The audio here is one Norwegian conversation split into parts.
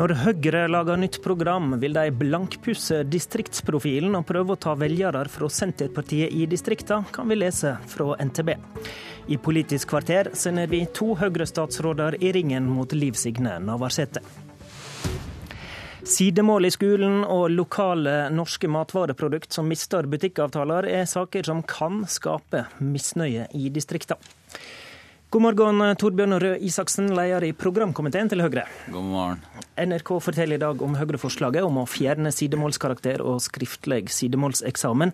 Når Høyre lager nytt program, vil de blankpusse distriktsprofilen og prøve å ta velgere fra Senterpartiet i distrikta, kan vi lese fra NTB. I Politisk kvarter sender vi to Høyre-statsråder i ringen mot Liv Signe Navarsete. Sidemål i skolen og lokale norske matvareprodukt som mister butikkavtaler, er saker som kan skape misnøye i distriktene. God morgen, Torbjørn Røe Isaksen, leder i programkomiteen til Høyre. God morgen. NRK forteller i dag om Høyre-forslaget om å fjerne sidemålskarakter og skriftlig sidemålseksamen.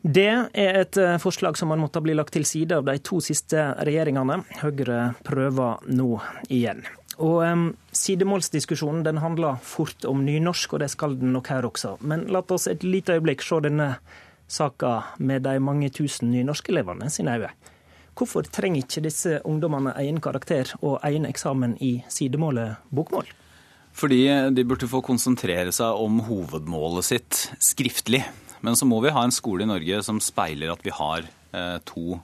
Det er et eh, forslag som har måttet bli lagt til side av de to siste regjeringene. Høyre prøver nå igjen. Og um, Sidemålsdiskusjonen den handler fort om nynorsk, og det skal den nok her også. Men la oss et lite øyeblikk se denne saka med de mange tusen nynorskelevene sine øyne. Hvorfor trenger ikke disse ungdommene egen karakter og egen eksamen i sidemålet bokmål? Fordi de burde få konsentrere seg om hovedmålet sitt skriftlig. Men så må vi ha en skole i Norge som speiler at vi har eh, to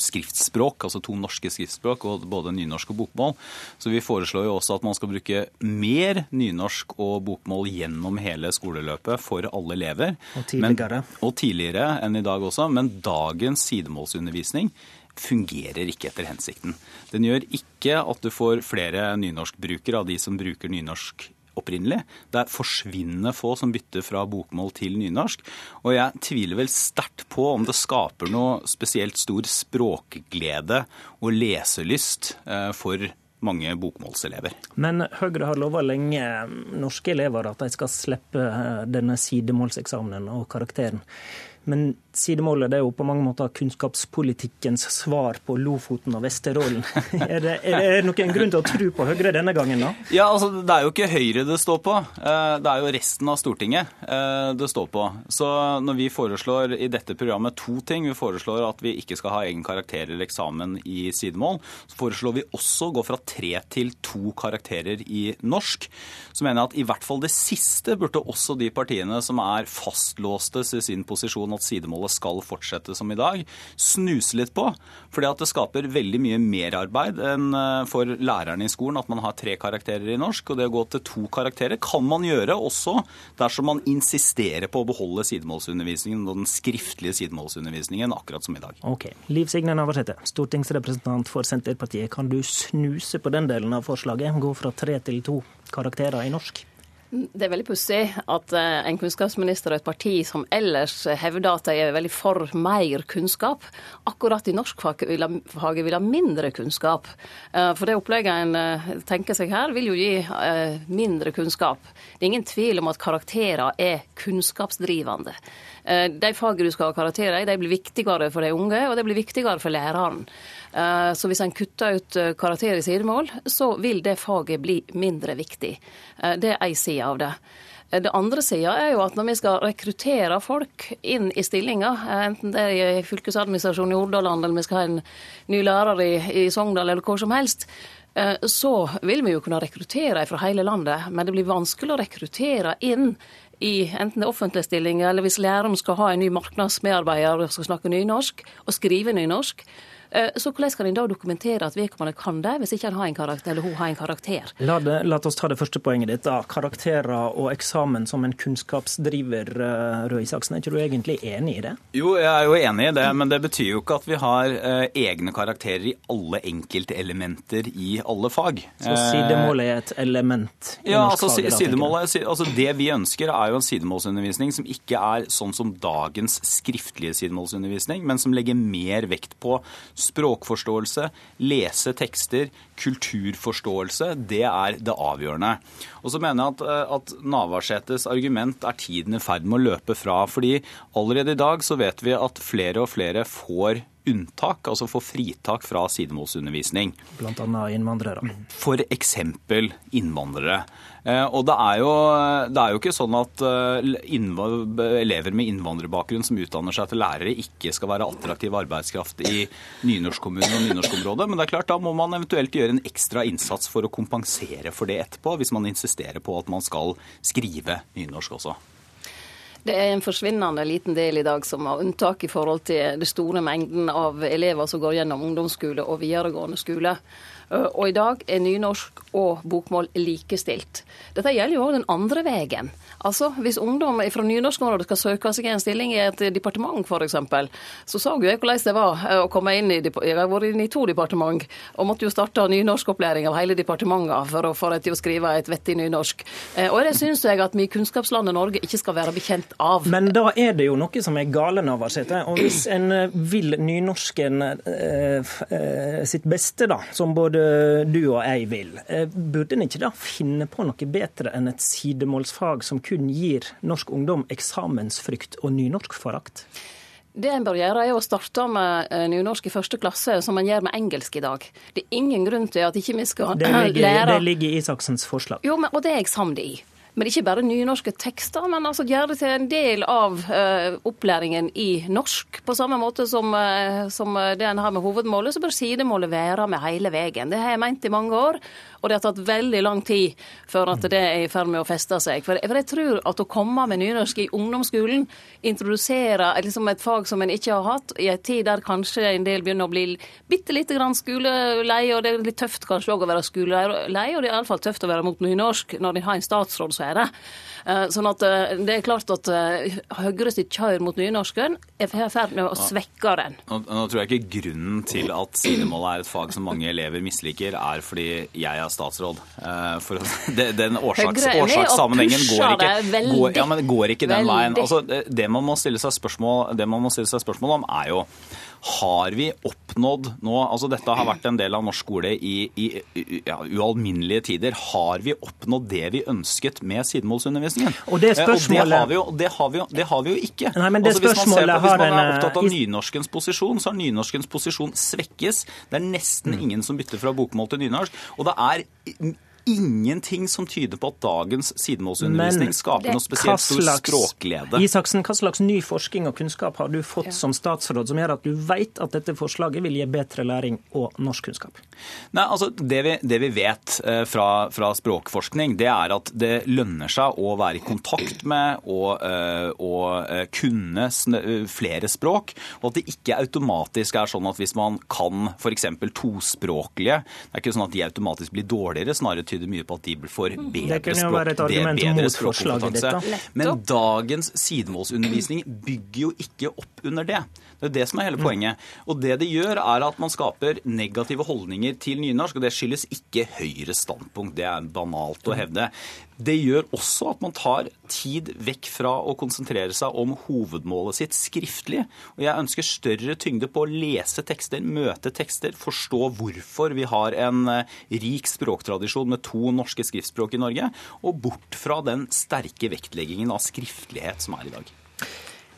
skriftspråk, altså to norske skriftspråk, og både nynorsk og bokmål. Så vi foreslår jo også at man skal bruke mer nynorsk og bokmål gjennom hele skoleløpet for alle elever. Og tidligere. Men, og tidligere enn i dag også. Men dagens sidemålsundervisning fungerer ikke etter hensikten. Den gjør ikke at du får flere nynorskbrukere av de som bruker nynorsk opprinnelig. Det er forsvinnende få som bytter fra bokmål til nynorsk. Og jeg tviler vel sterkt på om det skaper noe spesielt stor språkglede og leselyst eh, for mange bokmålselever. Men Høyre har lova lenge norske elever at de skal slippe eh, denne sidemålseksamenen og karakteren. Men sidemålet er jo på mange måter kunnskapspolitikkens svar på Lofoten og Vesterålen. Er det, er det noen grunn til å tro på Høyre denne gangen, da? Ja, altså Det er jo ikke Høyre det står på. Eh, det er jo resten av Stortinget eh, det står på. Så når vi foreslår i dette programmet to ting Vi foreslår at vi ikke skal ha egen karakter eller eksamen i sidemål. Så foreslår vi også å gå fra tre til to karakterer i norsk. Så mener jeg at i hvert fall det siste burde også de partiene som er fastlåste i sin posisjon at sidemålet skal fortsette som i dag, snuse litt på. Fordi at det skaper veldig mye merarbeid enn eh, for lærerne i skolen at man har tre karakterer i norsk. Og det å gå til to karakterer kan man gjøre også dersom man insisterer på å beholde sidemålsundervisningen og den skriftlige sidemålsundervisningen akkurat som i dag. Ok. Liv Signe Navarsete, stortingsrepresentant for Senterpartiet. Kan du snuse på den delen av forslaget? Gå fra tre til to karakterer i norsk? Det er veldig pussig at eh, en kunnskapsminister og et parti som ellers hevder at de er veldig for mer kunnskap, akkurat i norskfaget vil, vil ha mindre kunnskap. Eh, for det opplegget en eh, tenker seg her, vil jo gi mindre kunnskap. Det er ingen tvil om at karakterer er kunnskapsdrivende. De fagene du skal ha karakterer i, de blir viktigere for de unge, og de blir viktigere for læreren. Eh, så hvis en kutter ut eh, karakter i sidemål, så vil det faget bli mindre viktig. Eh, det er ei side av det. Det andre sida er jo at når vi skal rekruttere folk inn i stillinger, enten det er i fylkesadministrasjonen i Hordaland eller vi skal ha en ny lærer i, i Sogndal eller hvor som helst, så vil vi jo kunne rekruttere fra hele landet. Men det blir vanskelig å rekruttere inn i enten det er offentlige stillinger, eller hvis læreren skal ha en ny marknadsmedarbeider skal snakke nynorsk og skrive nynorsk, så hvordan kan en da dokumentere at vedkommende kan det, hvis ikke han har en karakter, eller hun har en karakter? La, det, la oss ta det første poenget ditt. da. Karakterer og eksamen som en kunnskapsdriver, eh, Røe Isaksen. Er ikke du egentlig enig i det? Jo, jeg er jo enig i det, men det betyr jo ikke at vi har eh, egne karakterer i alle enkeltelementer i alle fag. Så sidemålet er et element i ja, norsk altså, sidemålet, altså Det vi ønsker, er jo en sidemålsundervisning som ikke er sånn som dagens skriftlige sidemålsundervisning, men som legger mer vekt på Språkforståelse, lese tekster, kulturforståelse, det er det avgjørende. Og så mener jeg at, eh, at Navarsetes argument er tiden i ferd med å løpe fra. fordi allerede i dag så vet vi at flere og flere får unntak, altså få fritak fra sidemålsundervisning. Annet innvandrere. Eksempel innvandrere. Eh, og det er, jo, det er jo ikke sånn at eh, elever med innvandrerbakgrunn som utdanner seg til lærere, ikke skal være attraktiv arbeidskraft i nynorskkommunen og nynorskområdet. Men det er klart, da må man eventuelt gjøre en ekstra innsats for å kompensere for det etterpå, hvis man insisterer på at man skal skrive nynorsk også. Det er en forsvinnende liten del i dag som har unntak i forhold til det store mengden av elever som går gjennom ungdomsskole og videregående skole. Og i dag er nynorsk og bokmål likestilt. Dette gjelder jo òg den andre veien. Altså, Hvis ungdom fra nynorskområdet skal søke seg en stilling i et departement, f.eks., så så jo jeg hvordan det var å komme inn i Jeg har vært inne i to departement og måtte jo starte nynorskopplæring av hele departementene for å få dem til å skrive et vettig nynorsk. Og det syns jeg at vi i kunnskapslandet Norge ikke skal være bekjent av. Men da er det jo noe som er gale, Navarsete. Og hvis en vil nynorsken eh, sitt beste, da, som både du og jeg vil, eh, burde en ikke da finne på noe bedre enn et sidemålsfag som kun gir norsk ungdom eksamensfrykt og nynorskforakt? Det en bør gjøre, er å starte med eh, nynorsk i første klasse, som en gjør med engelsk i dag. Det er ingen grunn til at ikke vi skal det ligger, lære Det ligger i Isaksens forslag. Jo, men, og det er jeg samd i. Men ikke bare nynorske tekster, men altså gjøre det til en del av uh, opplæringen i norsk. På samme måte som, uh, som det en har med hovedmålet, så bør sidemålet være med hele veien. Det har jeg ment i mange år, og det har tatt veldig lang tid før at det er i ferd med å feste seg. For, jeg tror at å komme med nynorsk i ungdomsskolen, introdusere liksom et fag som en ikke har hatt, i en tid der kanskje en del begynner å bli bitte lite grann skolelei, og det er litt tøft kanskje òg å være skolelei, og det er iallfall tøft å være mot nynorsk når en har en statsråd som er det. Sånn at det er klart at Høyre sitt kjør mot nynorsken er i ferd med å svekke den. Nå, nå, tror jeg ikke grunnen til at sidemålet er et fag som mange elever misliker, er fordi jeg er statsråd. For den årsaks, årsakssammenhengen går ikke, går, ja, går ikke den veien. Altså, det, man må stille seg spørsmål, det man må stille seg spørsmål om, er jo har vi oppnådd nå altså Dette har vært en del av norsk skole i, i ja, ualminnelige tider. Har vi oppnådd det vi ønsket med sidemålsundervisningen? Og det spørsmålet... Og det, har vi jo, det, har vi jo, det har vi jo ikke. Nei, men det altså, hvis, man spørsmålet på, hvis man er opptatt av nynorskens posisjon, så har nynorskens posisjon svekkes. Det er nesten ingen som bytter fra bokmål til nynorsk. Og det er ingenting som tyder på at dagens sidemålsundervisning skaper noe spesielt stor språkglede. Isaksen, hva slags ny forskning og kunnskap har du fått som statsråd som gjør at du vet at dette forslaget vil gi bedre læring og norskkunnskap? Altså det vi, det vi vet eh, fra, fra språkforskning, det er at det lønner seg å være i kontakt med og, eh, og eh, kunne flere språk, og at det ikke automatisk er sånn at hvis man kan f.eks. tospråklige, det er ikke sånn at de automatisk blir dårligere, snarere tyder mye på at de får Det bedre, kunne jo språk, være et argument bedre mot forslaget ditt, da. språkkompetanse. Men dagens sidemålsundervisning bygger jo ikke opp under det. Det er det som er hele poenget. Og det det gjør, er at man skaper negative holdninger til nynorsk, og det skyldes ikke Høyres standpunkt. Det er banalt å hevde. Det gjør også at man tar tid vekk fra å konsentrere seg om hovedmålet sitt skriftlig. Og jeg ønsker større tyngde på å lese tekster, møte tekster, forstå hvorfor vi har en eh, rik språktradisjon med to norske skriftspråk i Norge, og bort fra den sterke vektleggingen av skriftlighet som er i dag.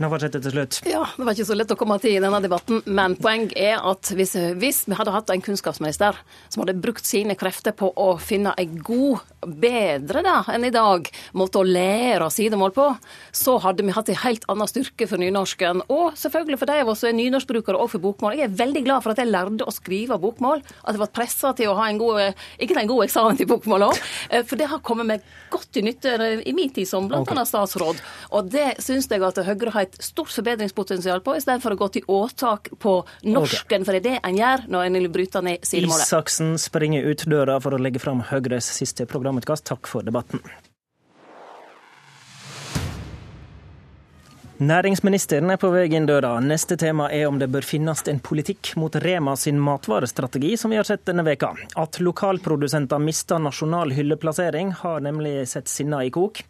Navarsete til slutt. Ja, Det var ikke så lett å komme til i denne debatten, men poeng er at hvis, hvis vi hadde hatt en kunnskapsminister som hadde brukt sine krefter på å finne en god, bedre da, enn i dag, måte å lære sidemål på, så hadde vi hatt en helt annen styrke for nynorsken. Og selvfølgelig for de av oss som er nynorskbrukere og for bokmål. Jeg er veldig glad for at jeg lærte å skrive bokmål. At jeg ble pressa til å ha en god, ikke en god eksamen til bokmål òg. For det har kommet meg godt til nytte i min tid som blant annet statsråd. Og det syns jeg at Høyre har et stort forbedringspotensial på, istedenfor å gå til åtak på norsken. For det er det en gjør når en vil bryte ned sidemålet. Isaksen springer ut døra for å legge fram Høyres siste programutkast. Takk for debatten. Næringsministeren er på vei inn døra. Neste tema er om det bør finnes en politikk mot Rema sin matvarestrategi, som vi har sett denne veka. At lokalprodusenter mister nasjonal hylleplassering, har nemlig sett sinna i kok.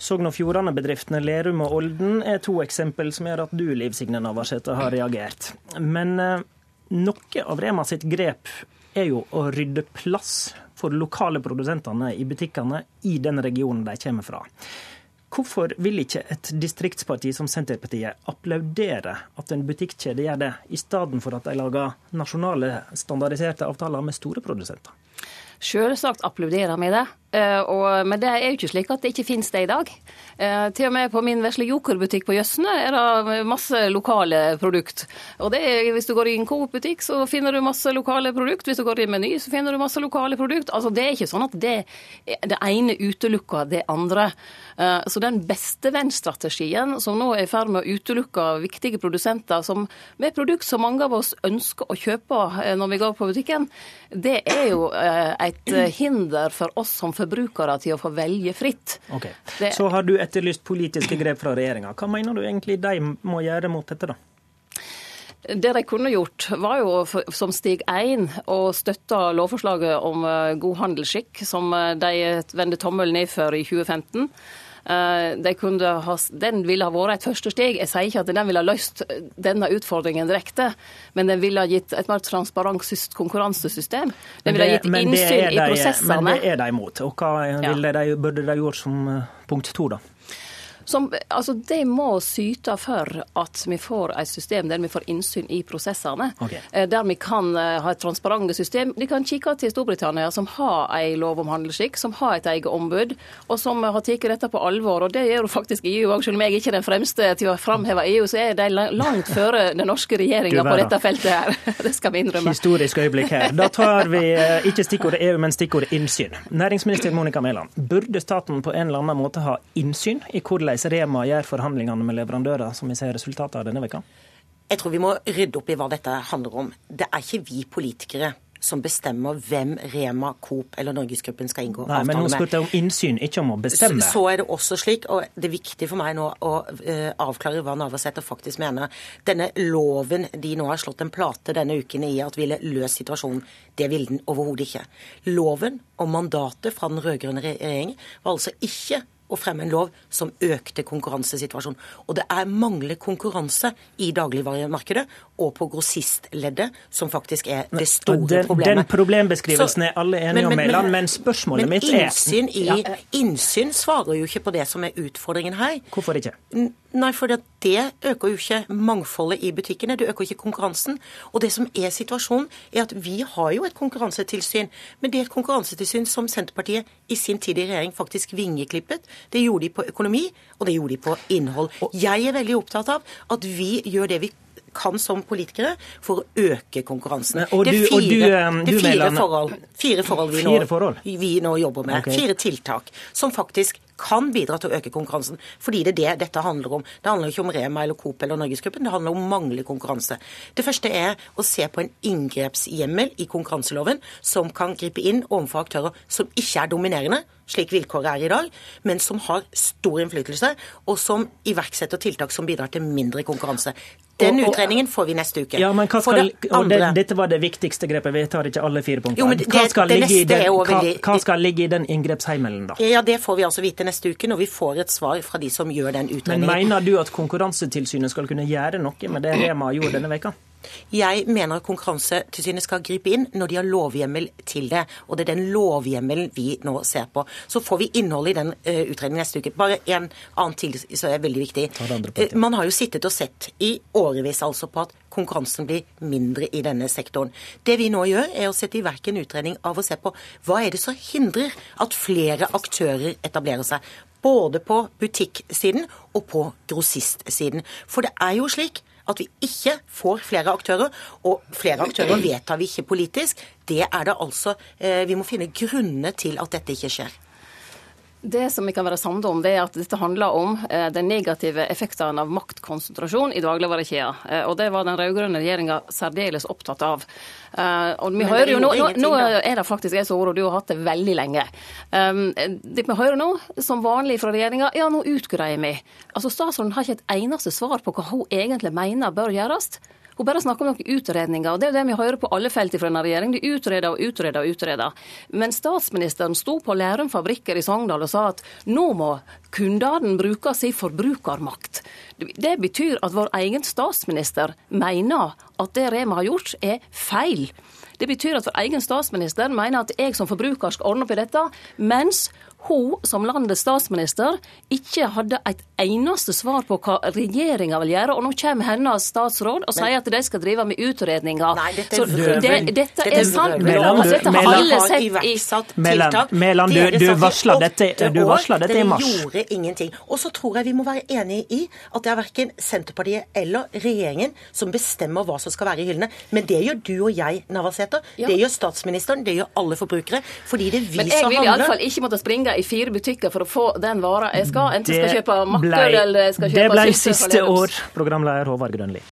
Sogn og Fjordane-bedriftene Lerum og Olden er to eksempel som gjør at du, Liv Signe Navarsete, har reagert. Men eh, noe av Rema sitt grep er jo å rydde plass for lokale produsentene i butikkene i den regionen de kommer fra. Hvorfor vil ikke et distriktsparti som Senterpartiet applaudere at en butikkjede gjør det, i stedet for at de lager nasjonale standardiserte avtaler med store produsenter? Selvsagt applauderer vi det. Uh, og, men det er jo ikke slik at det ikke finnes det i dag. Uh, til og med på min vesle Joker-butikk på Jøssene er det masse lokale produkt. Og det er, Hvis du går i en Coop-butikk, så finner du masse lokale produkt. Hvis du går i Meny, så finner du masse lokale produkt. Altså, Det er ikke sånn at det, det ene utelukker det andre. Uh, så den beste vennstrategien som nå er i ferd med å utelukke viktige produsenter som, med produkt som mange av oss ønsker å kjøpe når vi går på butikken, det er jo et hinder for oss som forbrukere til å få velge fritt. Okay. Det... Så har du etterlyst politiske grep fra regjeringa. Hva mener du egentlig de må gjøre mot dette, da? Det de kunne gjort, var jo som steg én å støtte lovforslaget om eh, god handelsskikk, som eh, de vendte tommelen ned for i 2015. Eh, ha, den ville ha vært et første steg. Jeg sier ikke at den ville ha løst denne utfordringen direkte, men den ville ha gitt et mer transparent konkurransesystem. Den ville ha gitt innsyn i prosessene. Men det er de imot. Og hva ja. de, burde de gjort som eh, punkt to, da? Som, altså, de må syte for at vi får et system der vi får innsyn i prosessene. Okay. Eh, der vi kan eh, ha et transparent system. De kan kikke til Storbritannia, som har en lov om handelsskikk, som har et eget ombud, og som har tatt dette på alvor. Og det gjør jo faktisk EU òg. Selv om jeg ikke er den fremste til å framheve EU, så er de langt føre den norske regjeringa på dette feltet her. Det skal vi innrømme. Historisk øyeblikk her. Da tar vi eh, ikke stikkordet EU, men stikkordet innsyn. Næringsminister Monica Mæland, burde staten på en eller annen måte ha innsyn i hvordan Rema gjør forhandlingene med leverandører, som vi ser resultatet av denne veka? Jeg tror vi må rydde opp i hva dette handler om. Det er ikke vi politikere som bestemmer hvem Rema, Coop eller Norgesgruppen skal inngå Nei, avtale med. Men nå spurte jeg om innsyn, ikke om å bestemme. Så, så, er det også slik, og det er viktig for meg nå å uh, avklare hva Navarsete faktisk mener. Denne loven de nå har slått en plate denne uken i at ville løst situasjonen, det ville den overhodet ikke. Loven og mandatet fra den rød-grønne regjeringen var altså ikke å fremme en lov som økte konkurransesituasjonen. Og det er manglende konkurranse i dagligvaremarkedet og på grossistleddet som faktisk er det store den, problemet. Den problembeskrivelsen er alle enige om, Mæland, men, spørsmålet men mitt er innsyn, i, ja. innsyn svarer jo ikke på det som er utfordringen her. Hvorfor ikke? Nei, for det øker jo ikke mangfoldet i butikkene. Det øker ikke konkurransen. Og det som er situasjonen, er at vi har jo et konkurransetilsyn. Men det er et konkurransetilsyn som Senterpartiet i sin tid i regjering faktisk vingeklippet. Det gjorde de på økonomi, og det gjorde de på innhold. Jeg er veldig opptatt av at vi gjør det vi kan som politikere for å øke konkurransen. Og det er fire, du, du, det fire forhold, fire forhold, vi, nå, forhold? vi nå jobber med. Okay. Fire tiltak som faktisk kan bidra til å øke konkurransen. Fordi det er det dette handler om. Det handler ikke om Rema eller Coop eller Norgesgruppen, det handler om manglende konkurranse. Det første er å se på en inngrepshjemmel i konkurranseloven som kan gripe inn overfor aktører som ikke er dominerende, slik vilkåret er i dag, men som har stor innflytelse, og som iverksetter tiltak som bidrar til mindre konkurranse. Den utredningen får vi neste uke. Ja, men hva skal, det andre... det, Dette var det viktigste grepet. Vi tar ikke alle fire punktene. hva, skal den, hva, hva, skal ligge i den inngrepsheimelen, da? Ja, Det får vi altså vite neste uke når vi får et svar fra de som gjør den utredningen. Men Mener du at Konkurransetilsynet skal kunne gjøre noe med det Rema gjorde denne veka? Jeg mener at Konkurransetilsynet skal gripe inn når de har lovhjemmel til det. Og det er den lovhjemmelen vi nå ser på. Så får vi innholdet i den uh, utredningen neste uke. Bare en annen til som er veldig viktig. Uh, man har jo sittet og sett i årevis altså på at konkurransen blir mindre i denne sektoren. Det vi nå gjør, er å sette i verk en utredning av å se på hva er det som hindrer at flere aktører etablerer seg. Både på butikksiden og på grossistsiden. For det er jo slik at vi ikke får flere aktører. Og flere aktører vedtar vi ikke politisk. Det er det altså eh, Vi må finne grunnene til at dette ikke skjer. Det som vi kan være samde om, det er at dette handler om eh, de negative effektene av maktkonsentrasjon i dagligvarekjeda. Eh, og det var den rød-grønne regjeringa særdeles opptatt av. Eh, og vi hører jo nå, nå, nå, er det faktisk jeg som har hatt det veldig lenge. Um, det vi hører nå, som vanlig fra regjeringa, ja, nå utgreier vi. Altså Statsråden har ikke et eneste svar på hva hun egentlig mener bør gjøres. Hun bare snakker om noen utredninger. og Det er det vi hører på alle felt fra denne regjeringen. De utreder og utreder og utreder. Men statsministeren sto på Lærum fabrikker i Sogndal og sa at nå må kundene bruke sin forbrukermakt. Det betyr at vår egen statsminister mener at det Rema har gjort, er feil. Det betyr at vår egen statsminister mener at jeg som forbruker skal ordne opp i dette, mens hun som landets statsminister ikke hadde et eneste svar på hva regjeringa vil gjøre. Og nå kommer hennes statsråd og sier at de skal drive med utredninger. Nei, dette er Så det, dette Dette sant. Mæland, du- dette har alle sett i tiltak. Mellan, du- du dette- varslet dette i Dere mars. gjorde ingenting. Og så tror jeg vi må være enige i at det er verken Senterpartiet eller regjeringen som bestemmer hva som skal være i hyllene. Men det gjør du og jeg, Navarsete. Det gjør statsministeren, det gjør alle forbrukere. Fordi det er vi Men jeg som vil handler. iallfall ikke måtte springe i fire butikker for å få den vara jeg skal. Enten skal jeg kjøpe makker ble- eller jeg skal Det kjøpe ble syltetøy fra siste år, programleder Håvard Grønli.